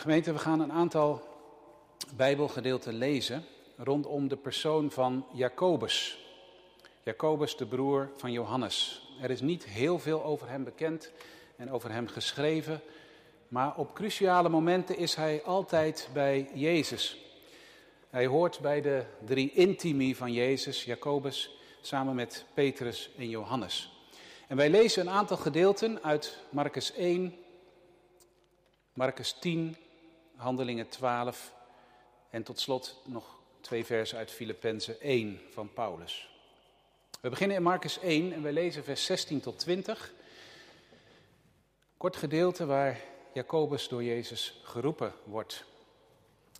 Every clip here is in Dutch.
Gemeente, we gaan een aantal Bijbelgedeelten lezen rondom de persoon van Jacobus. Jacobus, de broer van Johannes. Er is niet heel veel over hem bekend en over hem geschreven, maar op cruciale momenten is hij altijd bij Jezus. Hij hoort bij de drie intimi van Jezus, Jacobus, samen met Petrus en Johannes. En wij lezen een aantal gedeelten uit Marcus 1, Marcus 10, Handelingen 12 en tot slot nog twee versen uit Filippenzen 1 van Paulus. We beginnen in Marcus 1 en we lezen vers 16 tot 20. Kort gedeelte waar Jacobus door Jezus geroepen wordt.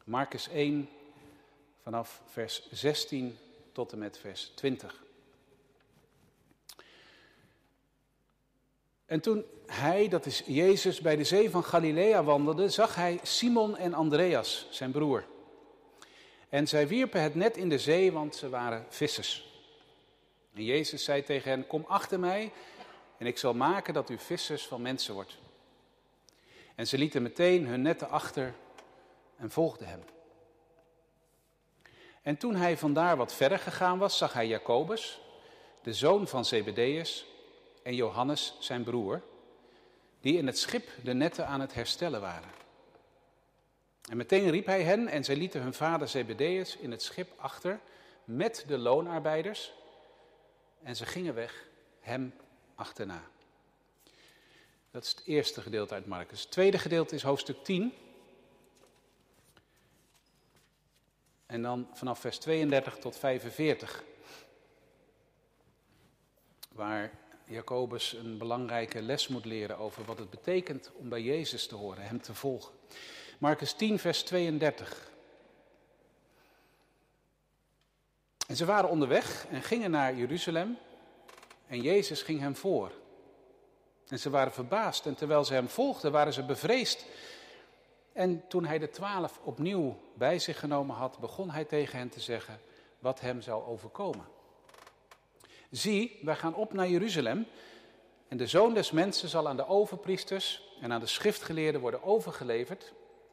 Marcus 1 vanaf vers 16 tot en met vers 20. En toen hij, dat is Jezus, bij de zee van Galilea wandelde, zag hij Simon en Andreas, zijn broer. En zij wierpen het net in de zee, want ze waren vissers. En Jezus zei tegen hen, kom achter mij en ik zal maken dat u vissers van mensen wordt. En ze lieten meteen hun netten achter en volgden hem. En toen hij vandaar wat verder gegaan was, zag hij Jacobus, de zoon van Zebedeus, en Johannes, zijn broer, die in het schip de netten aan het herstellen waren. En meteen riep hij hen en zij lieten hun vader Zebedeus in het schip achter met de loonarbeiders en ze gingen weg hem achterna. Dat is het eerste gedeelte uit Marcus. Het tweede gedeelte is hoofdstuk 10. En dan vanaf vers 32 tot 45. Waar Jacobus een belangrijke les moet leren over wat het betekent om bij Jezus te horen, hem te volgen. Marcus 10, vers 32. En ze waren onderweg en gingen naar Jeruzalem en Jezus ging hem voor. En ze waren verbaasd en terwijl ze hem volgden waren ze bevreesd. En toen hij de twaalf opnieuw bij zich genomen had, begon hij tegen hen te zeggen wat hem zou overkomen. Zie, wij gaan op naar Jeruzalem en de zoon des mensen zal aan de overpriesters en aan de schriftgeleerden worden overgeleverd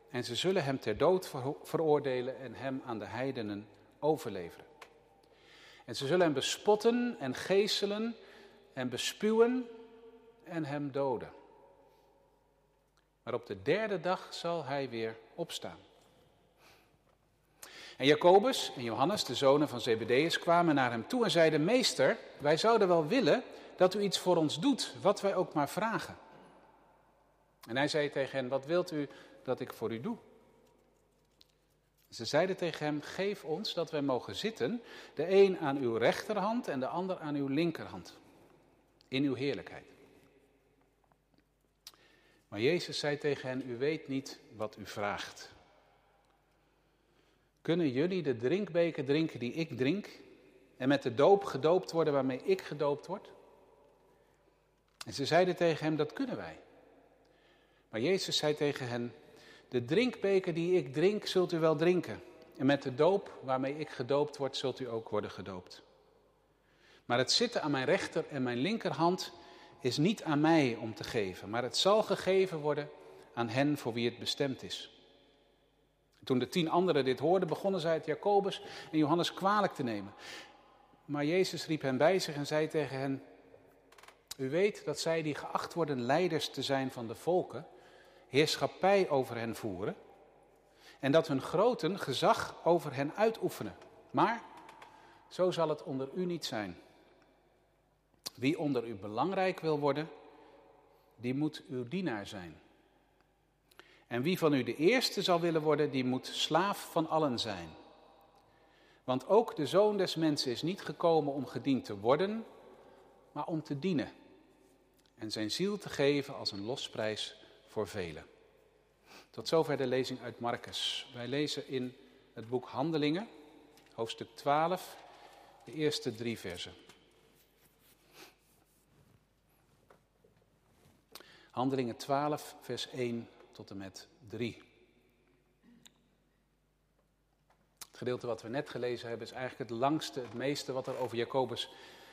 en ze zullen hem ter dood veroordelen en hem aan de heidenen overleveren. En ze zullen hem bespotten en geeselen en bespuwen en hem doden. Maar op de derde dag zal hij weer opstaan. En Jacobus en Johannes, de zonen van Zebedeus, kwamen naar hem toe en zeiden: Meester, wij zouden wel willen dat u iets voor ons doet, wat wij ook maar vragen. En hij zei tegen hen: Wat wilt u dat ik voor u doe? Ze zeiden tegen hem: Geef ons dat wij mogen zitten, de een aan uw rechterhand en de ander aan uw linkerhand, in uw heerlijkheid. Maar Jezus zei tegen hen: U weet niet wat u vraagt. Kunnen jullie de drinkbeker drinken die ik drink en met de doop gedoopt worden waarmee ik gedoopt word? En ze zeiden tegen hem, dat kunnen wij. Maar Jezus zei tegen hen, de drinkbeker die ik drink zult u wel drinken. En met de doop waarmee ik gedoopt word, zult u ook worden gedoopt. Maar het zitten aan mijn rechter en mijn linkerhand is niet aan mij om te geven, maar het zal gegeven worden aan hen voor wie het bestemd is. Toen de tien anderen dit hoorden, begonnen zij het Jacobus en Johannes kwalijk te nemen. Maar Jezus riep hen bij zich en zei tegen hen: U weet dat zij die geacht worden leiders te zijn van de volken, heerschappij over hen voeren en dat hun groten gezag over hen uitoefenen. Maar zo zal het onder u niet zijn. Wie onder u belangrijk wil worden, die moet uw dienaar zijn. En wie van u de eerste zal willen worden, die moet slaaf van allen zijn. Want ook de zoon des mensen is niet gekomen om gediend te worden, maar om te dienen. En zijn ziel te geven als een losprijs voor velen. Tot zover de lezing uit Marcus. Wij lezen in het boek Handelingen, hoofdstuk 12, de eerste drie versen. Handelingen 12, vers 1 tot en met 3. Het gedeelte wat we net gelezen hebben is eigenlijk het langste, het meeste wat er over Jacobus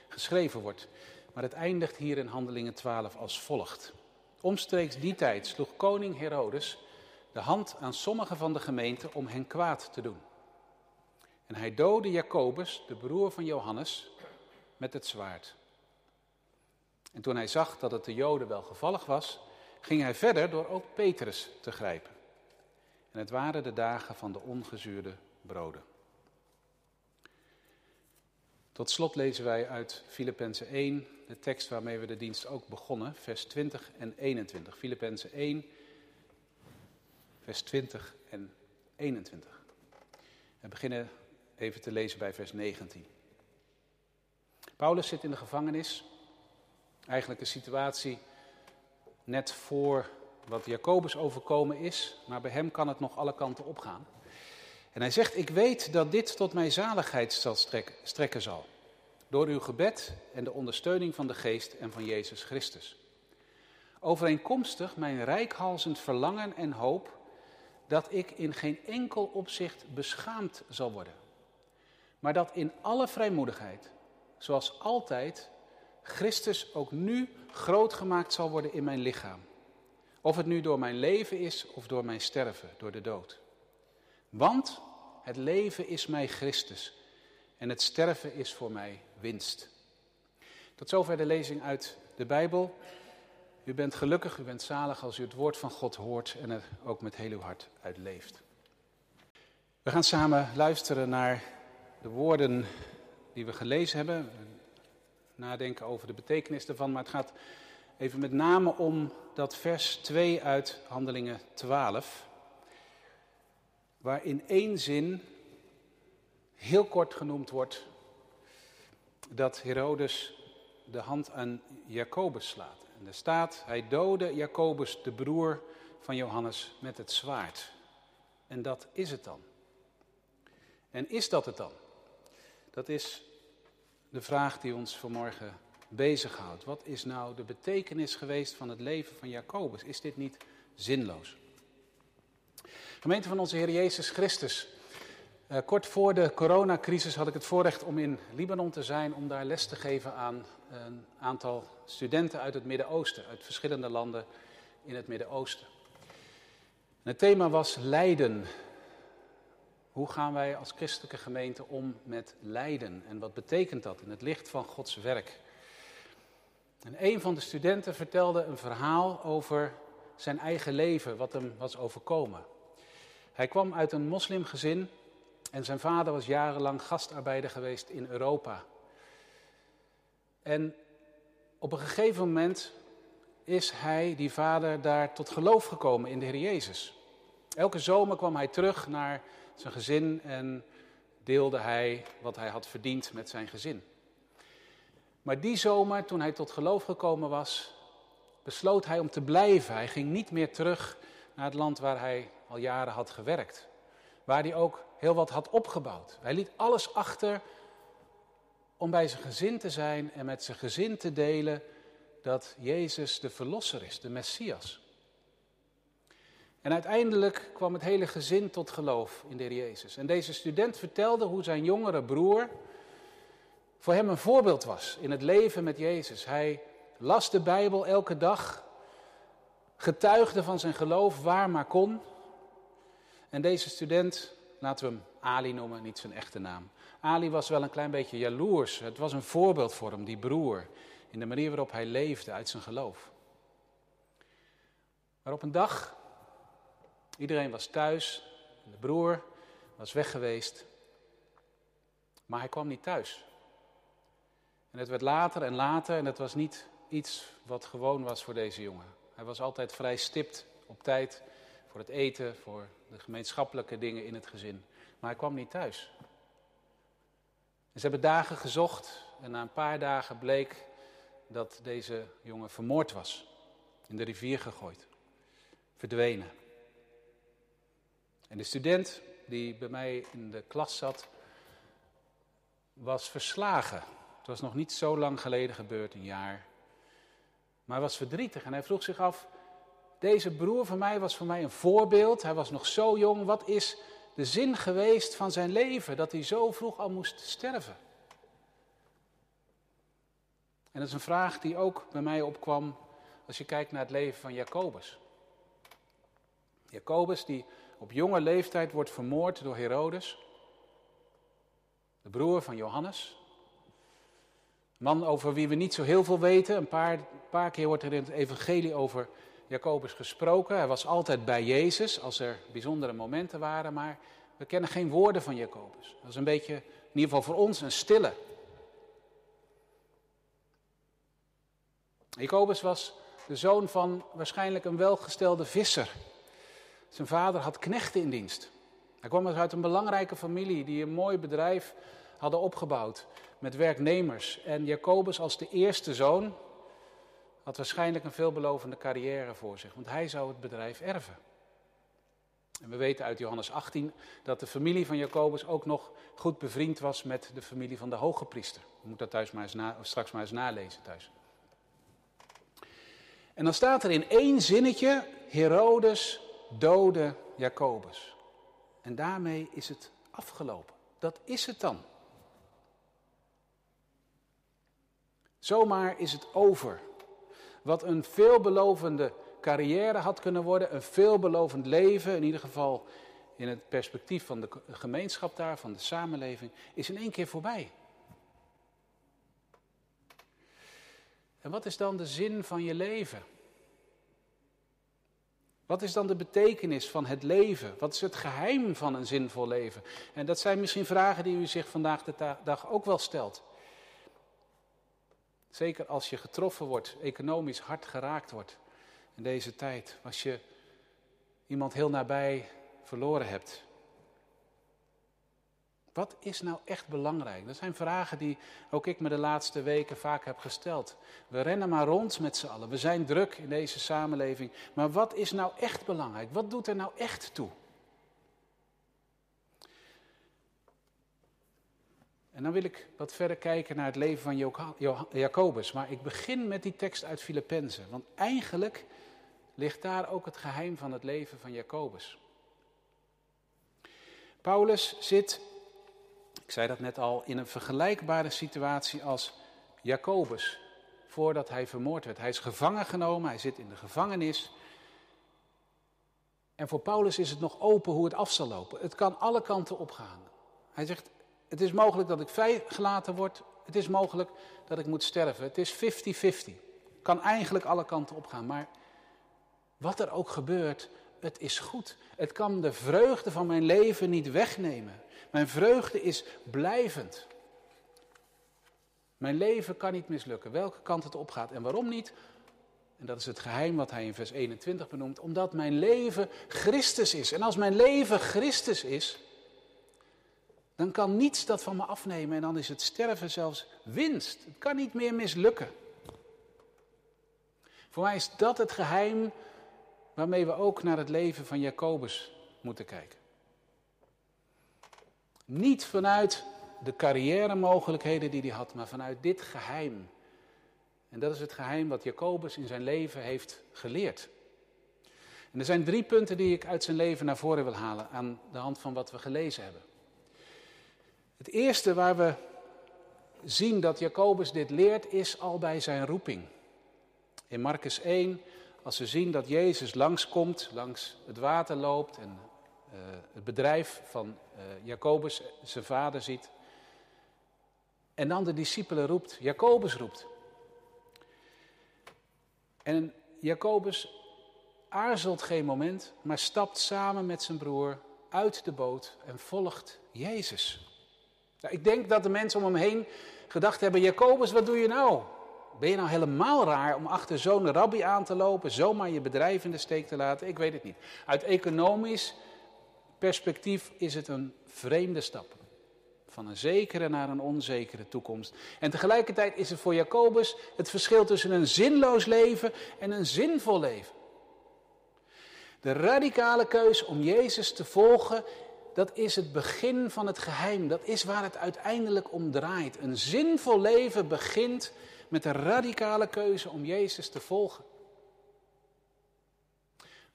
geschreven wordt. Maar het eindigt hier in Handelingen 12 als volgt. Omstreeks die tijd sloeg koning Herodes de hand aan sommigen van de gemeente om hen kwaad te doen. En hij doodde Jacobus, de broer van Johannes, met het zwaard. En toen hij zag dat het de Joden wel gevallig was, ging hij verder door ook Petrus te grijpen. En het waren de dagen van de ongezuurde broden. Tot slot lezen wij uit Filippenzen 1, de tekst waarmee we de dienst ook begonnen, vers 20 en 21. Filippenzen 1, vers 20 en 21. We beginnen even te lezen bij vers 19. Paulus zit in de gevangenis. Eigenlijk een situatie net voor wat Jacobus overkomen is, maar bij hem kan het nog alle kanten opgaan. En hij zegt, ik weet dat dit tot mijn zaligheid zal strekken zal. Door uw gebed en de ondersteuning van de geest en van Jezus Christus. Overeenkomstig mijn rijkhalzend verlangen en hoop dat ik in geen enkel opzicht beschaamd zal worden. Maar dat in alle vrijmoedigheid, zoals altijd, Christus ook nu groot gemaakt zal worden in mijn lichaam. Of het nu door mijn leven is of door mijn sterven, door de dood. Want het leven is mij Christus en het sterven is voor mij winst. Tot zover de lezing uit de Bijbel. U bent gelukkig, u bent zalig als u het woord van God hoort en er ook met heel uw hart uit leeft. We gaan samen luisteren naar de woorden die we gelezen hebben. Nadenken over de betekenis ervan, maar het gaat even met name om dat vers 2 uit Handelingen 12. Waar in één zin heel kort genoemd wordt dat Herodes de hand aan Jacobus slaat. En er staat, hij doodde Jacobus, de broer van Johannes, met het zwaard. En dat is het dan. En is dat het dan? Dat is de vraag die ons vanmorgen bezighoudt. Wat is nou de betekenis geweest van het leven van Jacobus? Is dit niet zinloos? Gemeente van onze Heer Jezus Christus. Uh, kort voor de coronacrisis had ik het voorrecht om in Libanon te zijn om daar les te geven aan een aantal studenten uit het Midden-Oosten, uit verschillende landen in het Midden-Oosten. Het thema was lijden. Hoe gaan wij als christelijke gemeente om met lijden en wat betekent dat in het licht van Gods werk? En een van de studenten vertelde een verhaal over zijn eigen leven, wat hem was overkomen. Hij kwam uit een moslimgezin en zijn vader was jarenlang gastarbeider geweest in Europa. En op een gegeven moment is hij, die vader, daar tot geloof gekomen in de Heer Jezus. Elke zomer kwam hij terug naar zijn gezin en deelde hij wat hij had verdiend met zijn gezin. Maar die zomer, toen hij tot geloof gekomen was, besloot hij om te blijven. Hij ging niet meer terug naar het land waar hij al jaren had gewerkt. Waar hij ook heel wat had opgebouwd. Hij liet alles achter om bij zijn gezin te zijn en met zijn gezin te delen dat Jezus de Verlosser is, de Messias. En uiteindelijk kwam het hele gezin tot geloof in de Heer Jezus. En deze student vertelde hoe zijn jongere broer voor hem een voorbeeld was in het leven met Jezus. Hij las de Bijbel elke dag, getuigde van zijn geloof waar maar kon. En deze student, laten we hem Ali noemen, niet zijn echte naam. Ali was wel een klein beetje jaloers. Het was een voorbeeld voor hem, die broer, in de manier waarop hij leefde uit zijn geloof. Maar op een dag, iedereen was thuis, de broer was weg geweest, maar hij kwam niet thuis. En het werd later en later en het was niet iets wat gewoon was voor deze jongen. Hij was altijd vrij stipt op tijd voor het eten, voor de gemeenschappelijke dingen in het gezin. Maar hij kwam niet thuis. Ze hebben dagen gezocht en na een paar dagen bleek dat deze jongen vermoord was. In de rivier gegooid. Verdwenen. En de student die bij mij in de klas zat, was verslagen. Het was nog niet zo lang geleden gebeurd, een jaar. Maar hij was verdrietig en hij vroeg zich af, deze broer van mij was voor mij een voorbeeld. Hij was nog zo jong. Wat is de zin geweest van zijn leven dat hij zo vroeg al moest sterven? En dat is een vraag die ook bij mij opkwam als je kijkt naar het leven van Jacobus. Jacobus die op jonge leeftijd wordt vermoord door Herodes, de broer van Johannes. Man over wie we niet zo heel veel weten. Een paar, paar keer wordt er in het evangelie over Jacobus gesproken. Hij was altijd bij Jezus als er bijzondere momenten waren, maar we kennen geen woorden van Jacobus. Dat is een beetje, in ieder geval voor ons, een stille. Jacobus was de zoon van waarschijnlijk een welgestelde visser. Zijn vader had knechten in dienst. Hij kwam dus uit een belangrijke familie die een mooi bedrijf hadden opgebouwd met werknemers. En Jacobus als de eerste zoon had waarschijnlijk een veelbelovende carrière voor zich, want hij zou het bedrijf erven. En we weten uit Johannes 18 dat de familie van Jacobus ook nog goed bevriend was met de familie van de hoge priester. Je moet dat thuis maar eens na, straks maar eens nalezen thuis. En dan staat er in één zinnetje, Herodes doodde Jacobus. En daarmee is het afgelopen. Dat is het dan. Zomaar is het over. Wat een veelbelovende carrière had kunnen worden, een veelbelovend leven, in ieder geval in het perspectief van de gemeenschap daar, van de samenleving, is in één keer voorbij. En wat is dan de zin van je leven? Wat is dan de betekenis van het leven? Wat is het geheim van een zinvol leven? En dat zijn misschien vragen die u zich vandaag de dag ook wel stelt. Zeker als je getroffen wordt, economisch hard geraakt wordt in deze tijd. Als je iemand heel nabij verloren hebt. Wat is nou echt belangrijk? Dat zijn vragen die ook ik me de laatste weken vaak heb gesteld. We rennen maar rond met z'n allen. We zijn druk in deze samenleving. Maar wat is nou echt belangrijk? Wat doet er nou echt toe? En dan wil ik wat verder kijken naar het leven van Jacobus. Maar ik begin met die tekst uit Filippenzen. Want eigenlijk ligt daar ook het geheim van het leven van Jacobus. Paulus zit, ik zei dat net al, in een vergelijkbare situatie als Jacobus. Voordat hij vermoord werd. Hij is gevangen genomen, hij zit in de gevangenis. En voor Paulus is het nog open hoe het af zal lopen. Het kan alle kanten opgaan. Hij zegt, het is mogelijk dat ik vrijgelaten word. Het is mogelijk dat ik moet sterven. Het is 50-50. Kan eigenlijk alle kanten opgaan. Maar wat er ook gebeurt, het is goed. Het kan de vreugde van mijn leven niet wegnemen. Mijn vreugde is blijvend. Mijn leven kan niet mislukken, welke kant het opgaat en waarom niet. En dat is het geheim wat hij in vers 21 benoemt. Omdat mijn leven Christus is. En als mijn leven Christus is, dan kan niets dat van me afnemen en dan is het sterven zelfs winst. Het kan niet meer mislukken. Voor mij is dat het geheim waarmee we ook naar het leven van Jacobus moeten kijken. Niet vanuit de carrière mogelijkheden die hij had, maar vanuit dit geheim. En dat is het geheim wat Jacobus in zijn leven heeft geleerd. En er zijn drie punten die ik uit zijn leven naar voren wil halen aan de hand van wat we gelezen hebben. Het eerste waar we zien dat Jacobus dit leert is al bij zijn roeping. In Marcus 1, als we zien dat Jezus langskomt, langs het water loopt en uh, het bedrijf van uh, Jacobus, zijn vader, ziet. En dan de discipelen roept, Jacobus roept. En Jacobus aarzelt geen moment, maar stapt samen met zijn broer uit de boot en volgt Jezus. Nou, ik denk dat de mensen om hem heen gedacht hebben: Jacobus, wat doe je nou? Ben je nou helemaal raar om achter zo'n rabbi aan te lopen, zomaar je bedrijf in de steek te laten? Ik weet het niet. Uit economisch perspectief is het een vreemde stap. Van een zekere naar een onzekere toekomst. En tegelijkertijd is het voor Jacobus het verschil tussen een zinloos leven en een zinvol leven. De radicale keus om Jezus te volgen dat is het begin van het geheim. Dat is waar het uiteindelijk om draait. Een zinvol leven begint met de radicale keuze om Jezus te volgen.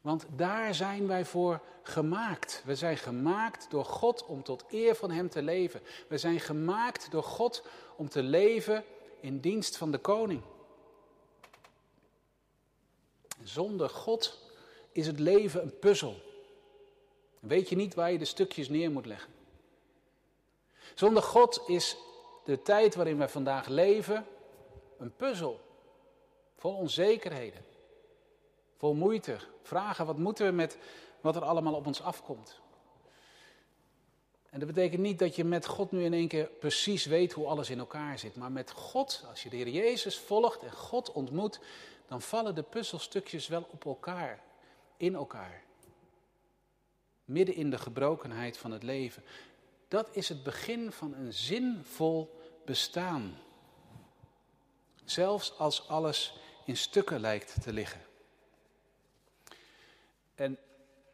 Want daar zijn wij voor gemaakt. We zijn gemaakt door God om tot eer van Hem te leven. We zijn gemaakt door God om te leven in dienst van de koning. Zonder God is het leven een puzzel. Weet je niet waar je de stukjes neer moet leggen. Zonder God is de tijd waarin wij vandaag leven een puzzel. Vol onzekerheden. Vol moeite. Vragen wat moeten we met wat er allemaal op ons afkomt. En dat betekent niet dat je met God nu in één keer precies weet hoe alles in elkaar zit. Maar met God, als je de Heer Jezus volgt en God ontmoet, dan vallen de puzzelstukjes wel op elkaar, in elkaar. Midden in de gebrokenheid van het leven. Dat is het begin van een zinvol bestaan. Zelfs als alles in stukken lijkt te liggen. En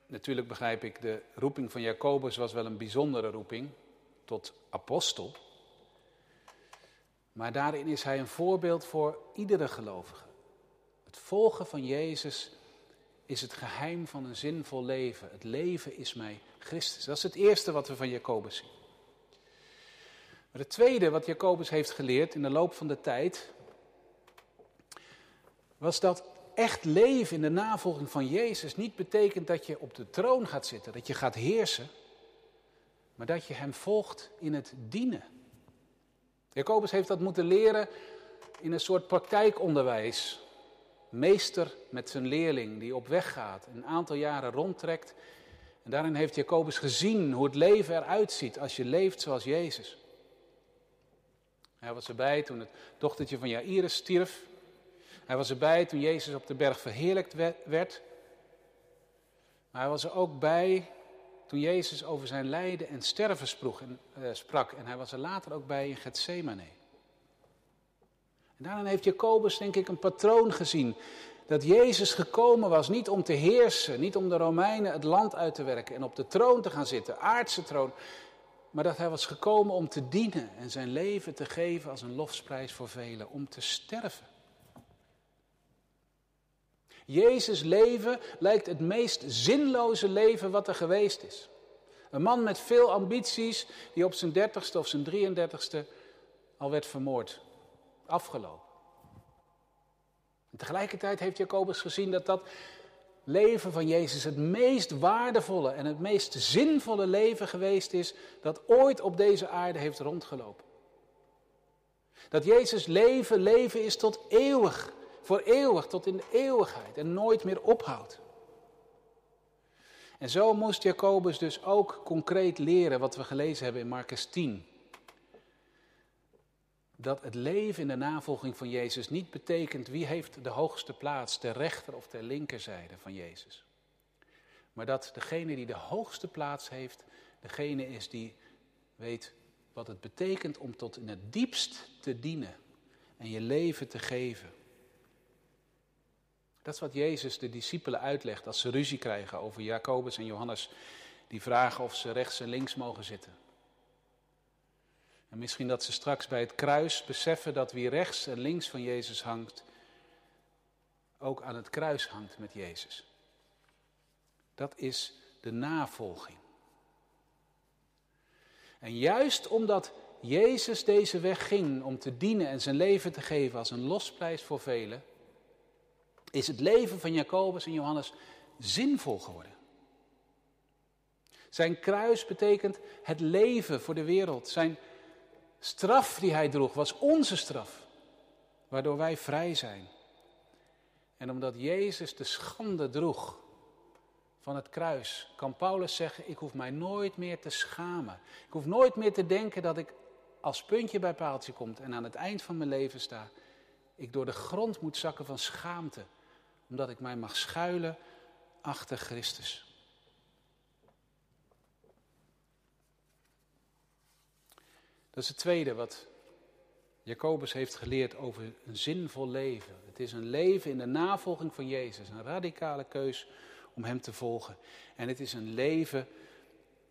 natuurlijk begrijp ik, de roeping van Jacobus was wel een bijzondere roeping tot apostel. Maar daarin is hij een voorbeeld voor iedere gelovige. Het volgen van Jezus is het geheim van een zinvol leven. Het leven is mij Christus. Dat is het eerste wat we van Jacobus zien. Maar het tweede wat Jacobus heeft geleerd in de loop van de tijd, was dat echt leven in de navolging van Jezus niet betekent dat je op de troon gaat zitten, dat je gaat heersen, maar dat je Hem volgt in het dienen. Jacobus heeft dat moeten leren in een soort praktijkonderwijs. Meester met zijn leerling die op weg gaat, een aantal jaren rondtrekt. En daarin heeft Jacobus gezien hoe het leven eruit ziet als je leeft zoals Jezus. Hij was erbij toen het dochtertje van Jairus stierf. Hij was erbij toen Jezus op de berg verheerlijkt werd. Maar hij was er ook bij toen Jezus over zijn lijden en sterven en, uh, sprak. En hij was er later ook bij in Gethsemane. En daarin heeft Jacobus denk ik een patroon gezien. Dat Jezus gekomen was niet om te heersen, niet om de Romeinen het land uit te werken en op de troon te gaan zitten, aardse troon. Maar dat hij was gekomen om te dienen en zijn leven te geven als een lofsprijs voor velen, om te sterven. Jezus' leven lijkt het meest zinloze leven wat er geweest is. Een man met veel ambities die op zijn dertigste of zijn 33ste al werd vermoord. Afgelopen. En tegelijkertijd heeft Jacobus gezien dat dat leven van Jezus het meest waardevolle en het meest zinvolle leven geweest is dat ooit op deze aarde heeft rondgelopen. Dat Jezus leven leven is tot eeuwig voor eeuwig tot in de eeuwigheid en nooit meer ophoudt. En zo moest Jacobus dus ook concreet leren wat we gelezen hebben in Marcus 10. Dat het leven in de navolging van Jezus niet betekent wie heeft de hoogste plaats, de rechter of de linkerzijde van Jezus. Maar dat degene die de hoogste plaats heeft, degene is die weet wat het betekent om tot in het diepst te dienen en je leven te geven. Dat is wat Jezus de discipelen uitlegt als ze ruzie krijgen over Jacobus en Johannes. Die vragen of ze rechts en links mogen zitten. En misschien dat ze straks bij het kruis beseffen dat wie rechts en links van Jezus hangt, ook aan het kruis hangt met Jezus. Dat is de navolging. En juist omdat Jezus deze weg ging om te dienen en zijn leven te geven als een losprijs voor velen, is het leven van Jacobus en Johannes zinvol geworden. Zijn kruis betekent het leven voor de wereld. Zijn straf die hij droeg was onze straf, waardoor wij vrij zijn. En omdat Jezus de schande droeg van het kruis, kan Paulus zeggen: Ik hoef mij nooit meer te schamen. Ik hoef nooit meer te denken dat ik als puntje bij paaltje komt en aan het eind van mijn leven sta. Ik door de grond moet zakken van schaamte omdat ik mij mag schuilen achter Christus. Dat is het tweede wat Jacobus heeft geleerd over een zinvol leven. Het is een leven in de navolging van Jezus, een radicale keus om Hem te volgen. En het is een leven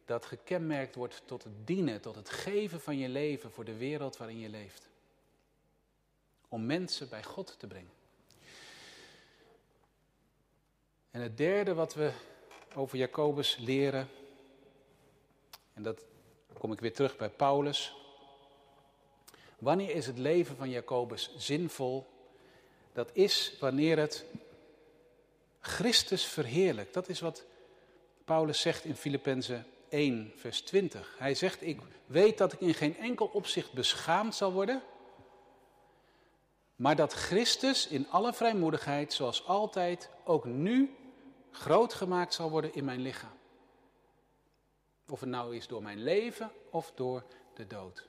dat gekenmerkt wordt tot het dienen, tot het geven van je leven voor de wereld waarin je leeft. Om mensen bij God te brengen. En het derde wat we over Jacobus leren, en dat kom ik weer terug bij Paulus. Wanneer is het leven van Jacobus zinvol? Dat is wanneer het Christus verheerlijkt. Dat is wat Paulus zegt in Filippenzen 1, vers 20. Hij zegt, ik weet dat ik in geen enkel opzicht beschaamd zal worden, maar dat Christus in alle vrijmoedigheid, zoals altijd, ook nu groot gemaakt zal worden in mijn lichaam. Of het nou is door mijn leven of door de dood.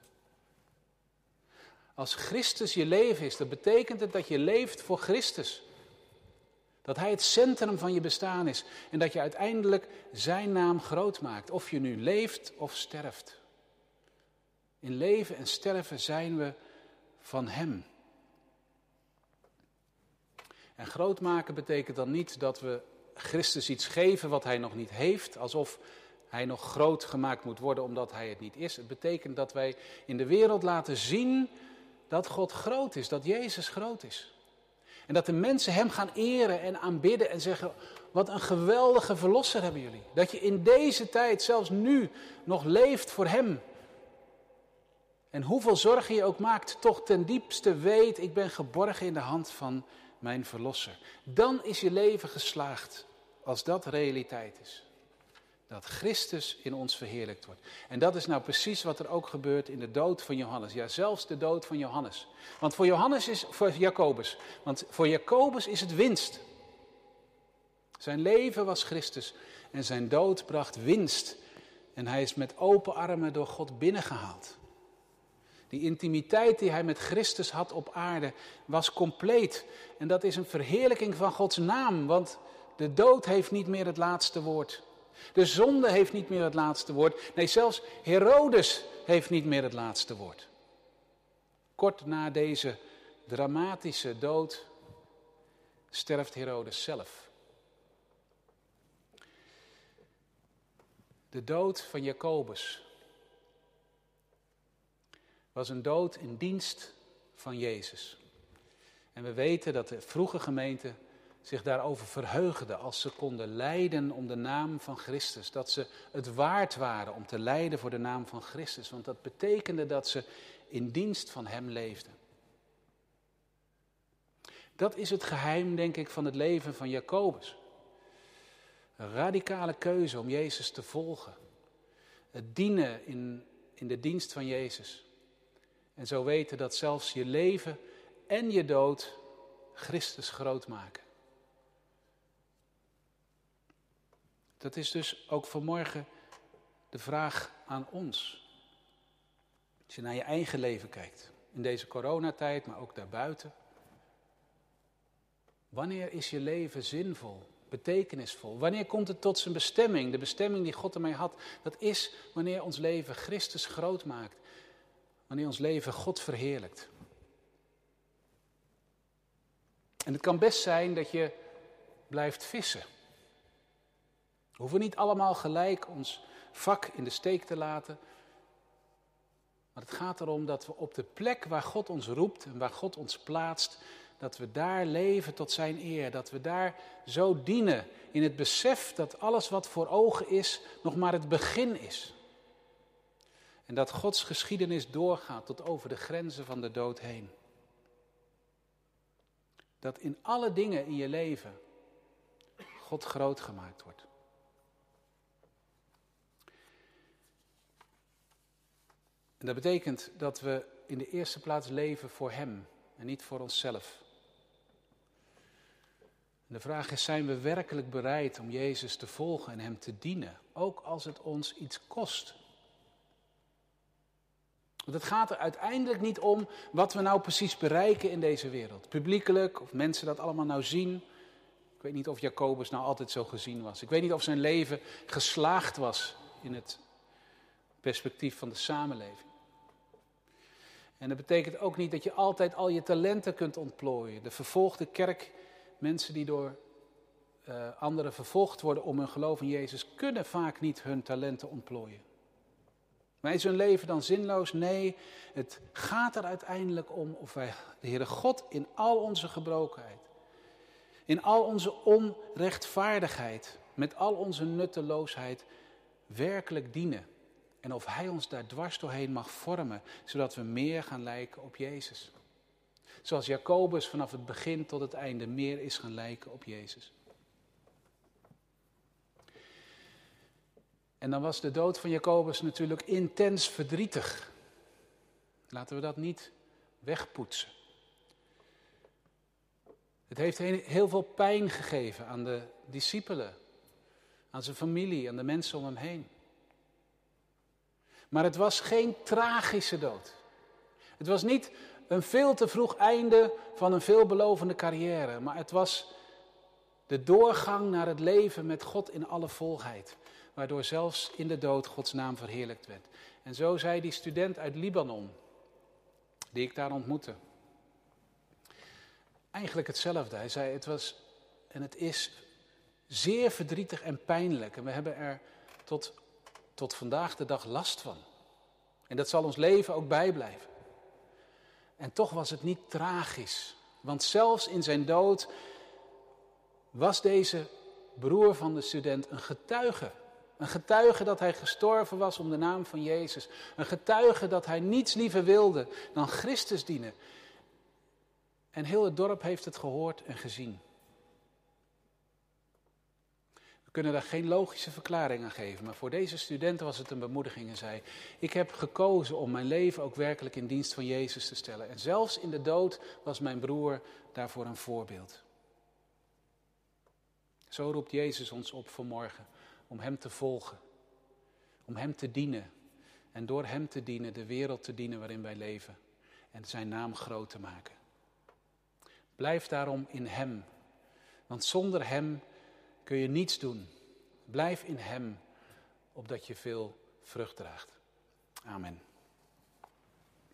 Als Christus je leven is, dan betekent het dat je leeft voor Christus. Dat Hij het centrum van je bestaan is en dat je uiteindelijk Zijn naam groot maakt, of je nu leeft of sterft. In leven en sterven zijn we van Hem. En groot maken betekent dan niet dat we Christus iets geven wat Hij nog niet heeft, alsof Hij nog groot gemaakt moet worden omdat Hij het niet is. Het betekent dat wij in de wereld laten zien dat God groot is, dat Jezus groot is. En dat de mensen Hem gaan eren en aanbidden en zeggen, wat een geweldige verlosser hebben jullie. Dat je in deze tijd, zelfs nu, nog leeft voor Hem. En hoeveel zorgen je ook maakt, toch ten diepste weet, ik ben geborgen in de hand van mijn verlosser. Dan is je leven geslaagd, als dat realiteit is. Dat Christus in ons verheerlijkt wordt. En dat is nou precies wat er ook gebeurt in de dood van Johannes. Ja, zelfs de dood van Johannes. Want voor Johannes is, voor Jacobus, want voor Jacobus is het winst. Zijn leven was Christus en zijn dood bracht winst. En hij is met open armen door God binnengehaald. Die intimiteit die hij met Christus had op aarde was compleet. En dat is een verheerlijking van Gods naam, want de dood heeft niet meer het laatste woord. De zonde heeft niet meer het laatste woord. Nee, zelfs Herodes heeft niet meer het laatste woord. Kort na deze dramatische dood sterft Herodes zelf. De dood van Jacobus was een dood in dienst van Jezus. En we weten dat de vroege gemeente zich daarover verheugde als ze konden lijden om de naam van Christus. Dat ze het waard waren om te lijden voor de naam van Christus. Want dat betekende dat ze in dienst van Hem leefden. Dat is het geheim, denk ik, van het leven van Jacobus. Een radicale keuze om Jezus te volgen. Het dienen in, in de dienst van Jezus. En zo weten dat zelfs je leven en je dood Christus groot maken. Dat is dus ook vanmorgen de vraag aan ons. Als je naar je eigen leven kijkt, in deze coronatijd, maar ook daarbuiten. Wanneer is je leven zinvol, betekenisvol? Wanneer komt het tot zijn bestemming, de bestemming die God ermee had? Dat is wanneer ons leven Christus groot maakt. Wanneer ons leven God verheerlijkt. En het kan best zijn dat je blijft vissen. We hoeven niet allemaal gelijk ons vak in de steek te laten. Maar het gaat erom dat we op de plek waar God ons roept en waar God ons plaatst, dat we daar leven tot Zijn eer. Dat we daar zo dienen in het besef dat alles wat voor ogen is nog maar het begin is. En dat Gods geschiedenis doorgaat tot over de grenzen van de dood heen. Dat in alle dingen in je leven God groot gemaakt wordt. En dat betekent dat we in de eerste plaats leven voor Hem en niet voor onszelf. De vraag is, zijn we werkelijk bereid om Jezus te volgen en Hem te dienen, ook als het ons iets kost? Want het gaat er uiteindelijk niet om wat we nou precies bereiken in deze wereld. Publiekelijk, of mensen dat allemaal nou zien. Ik weet niet of Jacobus nou altijd zo gezien was. Ik weet niet of zijn leven geslaagd was in het perspectief van de samenleving. En dat betekent ook niet dat je altijd al je talenten kunt ontplooien. De vervolgde kerk, mensen die door uh, anderen vervolgd worden om hun geloof in Jezus, kunnen vaak niet hun talenten ontplooien. Maar is hun leven dan zinloos? Nee, het gaat er uiteindelijk om of wij de Heere God in al onze gebrokenheid, in al onze onrechtvaardigheid, met al onze nutteloosheid werkelijk dienen. En of Hij ons daar dwars doorheen mag vormen, zodat we meer gaan lijken op Jezus. Zoals Jacobus vanaf het begin tot het einde meer is gaan lijken op Jezus. En dan was de dood van Jacobus natuurlijk intens verdrietig. Laten we dat niet wegpoetsen. Het heeft heel veel pijn gegeven aan de discipelen, aan zijn familie, aan de mensen om hem heen. Maar het was geen tragische dood. Het was niet een veel te vroeg einde van een veelbelovende carrière, maar het was de doorgang naar het leven met God in alle volheid, waardoor zelfs in de dood Gods naam verheerlijkt werd. En zo zei die student uit Libanon, die ik daar ontmoette, eigenlijk hetzelfde. Hij zei: Het was en het is zeer verdrietig en pijnlijk. En we hebben er tot, tot vandaag de dag last van. En dat zal ons leven ook bijblijven. En toch was het niet tragisch. Want zelfs in zijn dood was deze broer van de student een getuige. Een getuige dat hij gestorven was om de naam van Jezus. Een getuige dat hij niets liever wilde dan Christus dienen. En heel het dorp heeft het gehoord en gezien. We kunnen daar geen logische verklaring aan geven, maar voor deze studenten was het een bemoediging en zei: Ik heb gekozen om mijn leven ook werkelijk in dienst van Jezus te stellen. En zelfs in de dood was mijn broer daarvoor een voorbeeld. Zo roept Jezus ons op vanmorgen om Hem te volgen, om Hem te dienen en door Hem te dienen de wereld te dienen waarin wij leven en Zijn naam groot te maken. Blijf daarom in Hem, want zonder Hem kun je niets doen. Blijf in Hem, opdat je veel vrucht draagt. Amen.